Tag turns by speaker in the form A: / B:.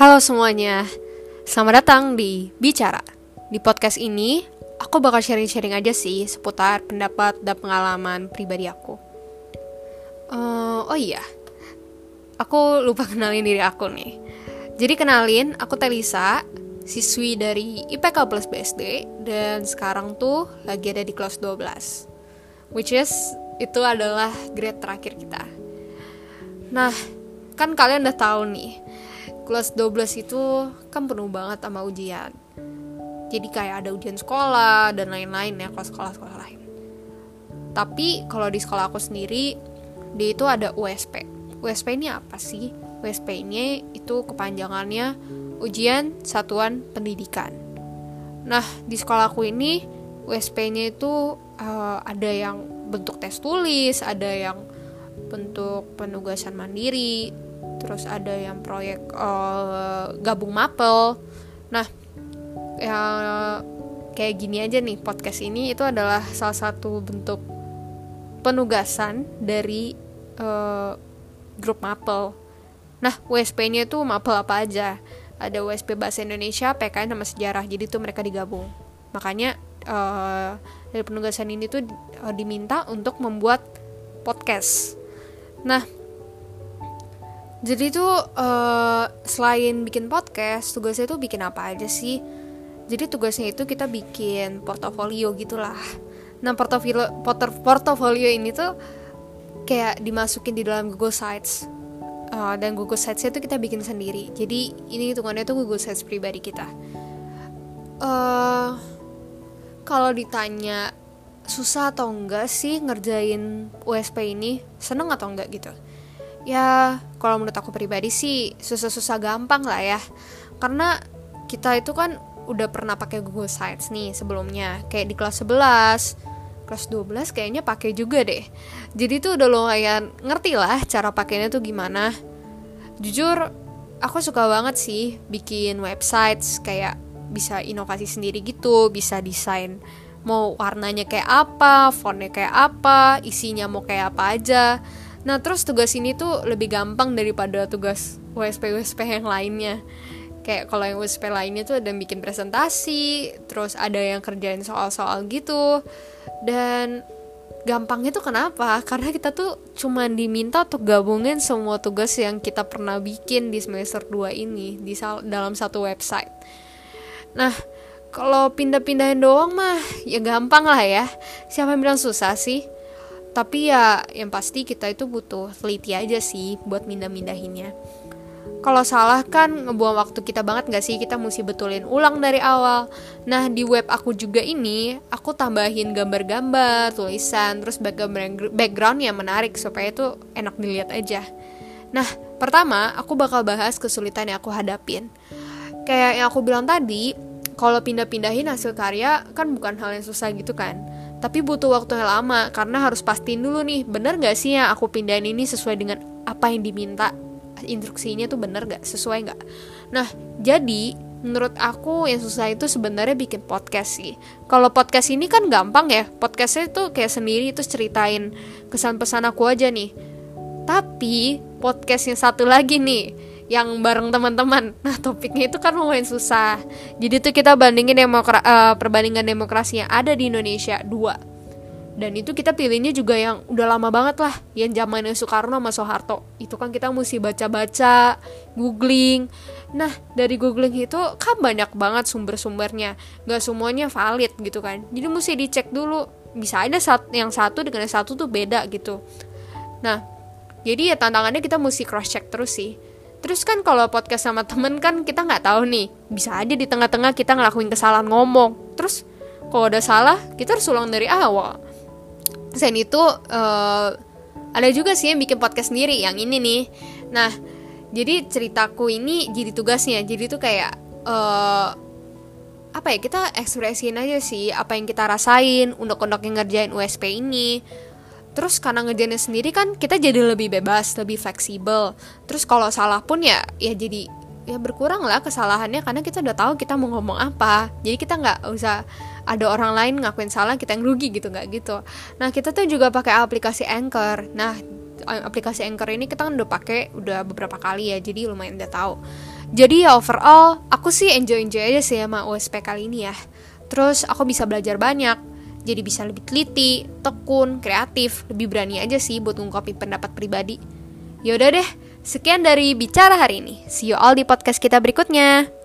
A: Halo semuanya, selamat datang di Bicara. Di podcast ini, aku bakal sharing-sharing aja sih seputar pendapat dan pengalaman pribadi aku. Uh, oh iya, aku lupa kenalin diri aku nih. Jadi kenalin, aku Telisa, siswi dari IPK Plus BSD, dan sekarang tuh lagi ada di kelas 12. Which is, itu adalah grade terakhir kita. Nah, kan kalian udah tahu nih, kelas 12 itu kan penuh banget sama ujian. Jadi kayak ada ujian sekolah dan lain-lain ya kalau sekolah-sekolah lain. Tapi kalau di sekolah aku sendiri dia itu ada USP USP ini apa sih? USP ini itu kepanjangannya ujian satuan pendidikan. Nah di sekolah aku ini USP-nya itu uh, ada yang bentuk tes tulis ada yang bentuk penugasan mandiri terus ada yang proyek uh, gabung mapel. Nah ya kayak gini aja nih podcast ini itu adalah salah satu bentuk penugasan dari uh, grup mapel. Nah WSP-nya itu mapel apa aja? Ada WSP bahasa Indonesia PKN sama sejarah. Jadi tuh mereka digabung. Makanya uh, dari penugasan ini tuh uh, diminta untuk membuat podcast. Nah jadi tuh uh, selain bikin podcast tugasnya tuh bikin apa aja sih? Jadi tugasnya itu kita bikin portofolio gitulah. Nah portofolio portofolio ini tuh kayak dimasukin di dalam Google Sites. Uh, dan Google Sites itu kita bikin sendiri. Jadi ini hitungannya tuh Google Sites pribadi kita. Uh, kalau ditanya susah atau enggak sih ngerjain USP ini seneng atau enggak gitu ya kalau menurut aku pribadi sih susah-susah gampang lah ya. Karena kita itu kan udah pernah pakai Google Sites nih sebelumnya. Kayak di kelas 11 kelas 12 kayaknya pakai juga deh. Jadi tuh udah lumayan ngerti lah cara pakainya tuh gimana. Jujur aku suka banget sih bikin websites kayak bisa inovasi sendiri gitu bisa desain mau warnanya kayak apa fontnya kayak apa isinya mau kayak apa aja Nah terus tugas ini tuh lebih gampang daripada tugas WSP WSP yang lainnya. Kayak kalau yang WSP lainnya tuh ada yang bikin presentasi, terus ada yang kerjain soal-soal gitu. Dan gampangnya tuh kenapa? Karena kita tuh cuma diminta untuk gabungin semua tugas yang kita pernah bikin di semester 2 ini di dalam satu website. Nah, kalau pindah-pindahin doang mah ya gampang lah ya. Siapa yang bilang susah sih? Tapi ya yang pasti kita itu butuh teliti aja sih buat mindah-mindahinnya. Kalau salah kan ngebuang waktu kita banget gak sih? Kita mesti betulin ulang dari awal. Nah di web aku juga ini aku tambahin gambar-gambar tulisan terus background yang menarik supaya itu enak dilihat aja. Nah pertama aku bakal bahas kesulitan yang aku hadapin. Kayak yang aku bilang tadi kalau pindah-pindahin hasil karya kan bukan hal yang susah gitu kan tapi butuh waktu yang lama karena harus pastiin dulu nih bener gak sih yang aku pindahin ini sesuai dengan apa yang diminta? Instruksinya tuh bener gak sesuai gak nah jadi menurut aku yang susah itu sebenarnya bikin podcast sih. Kalau podcast ini kan gampang ya podcastnya tuh kayak sendiri itu ceritain kesan pesan aku aja nih. Tapi podcast yang satu lagi nih yang bareng teman-teman. Nah, topiknya itu kan lumayan susah. Jadi tuh kita bandingin demokra uh, perbandingan demokrasi yang ada di Indonesia dua. Dan itu kita pilihnya juga yang udah lama banget lah, yang zamannya Soekarno sama Soeharto. Itu kan kita mesti baca-baca, googling. Nah, dari googling itu kan banyak banget sumber-sumbernya. Gak semuanya valid gitu kan. Jadi mesti dicek dulu. Bisa ada yang satu dengan yang satu tuh beda gitu. Nah, jadi ya tantangannya kita mesti cross check terus sih Terus kan kalau podcast sama temen kan kita nggak tahu nih, bisa aja di tengah-tengah kita ngelakuin kesalahan ngomong. Terus kalau udah salah, kita harus ulang dari awal. Selain itu uh, ada juga sih yang bikin podcast sendiri, yang ini nih. Nah, jadi ceritaku ini jadi tugasnya. Jadi tuh kayak uh, apa ya kita ekspresiin aja sih apa yang kita rasain, undok-undok yang ngerjain USP ini terus karena ngerjainnya sendiri kan kita jadi lebih bebas lebih fleksibel. Terus kalau salah pun ya ya jadi ya berkurang lah kesalahannya karena kita udah tahu kita mau ngomong apa. Jadi kita nggak usah ada orang lain ngakuin salah kita yang rugi gitu nggak gitu. Nah kita tuh juga pakai aplikasi Anchor. Nah aplikasi Anchor ini kita kan udah pakai udah beberapa kali ya jadi lumayan udah tahu. Jadi ya overall, aku sih enjoy-enjoy aja sih sama USP kali ini ya. Terus aku bisa belajar banyak, jadi bisa lebih teliti, tekun, kreatif, lebih berani aja sih buat ngungkapin pendapat pribadi. Yaudah deh, sekian dari bicara hari ini. See you all di podcast kita berikutnya.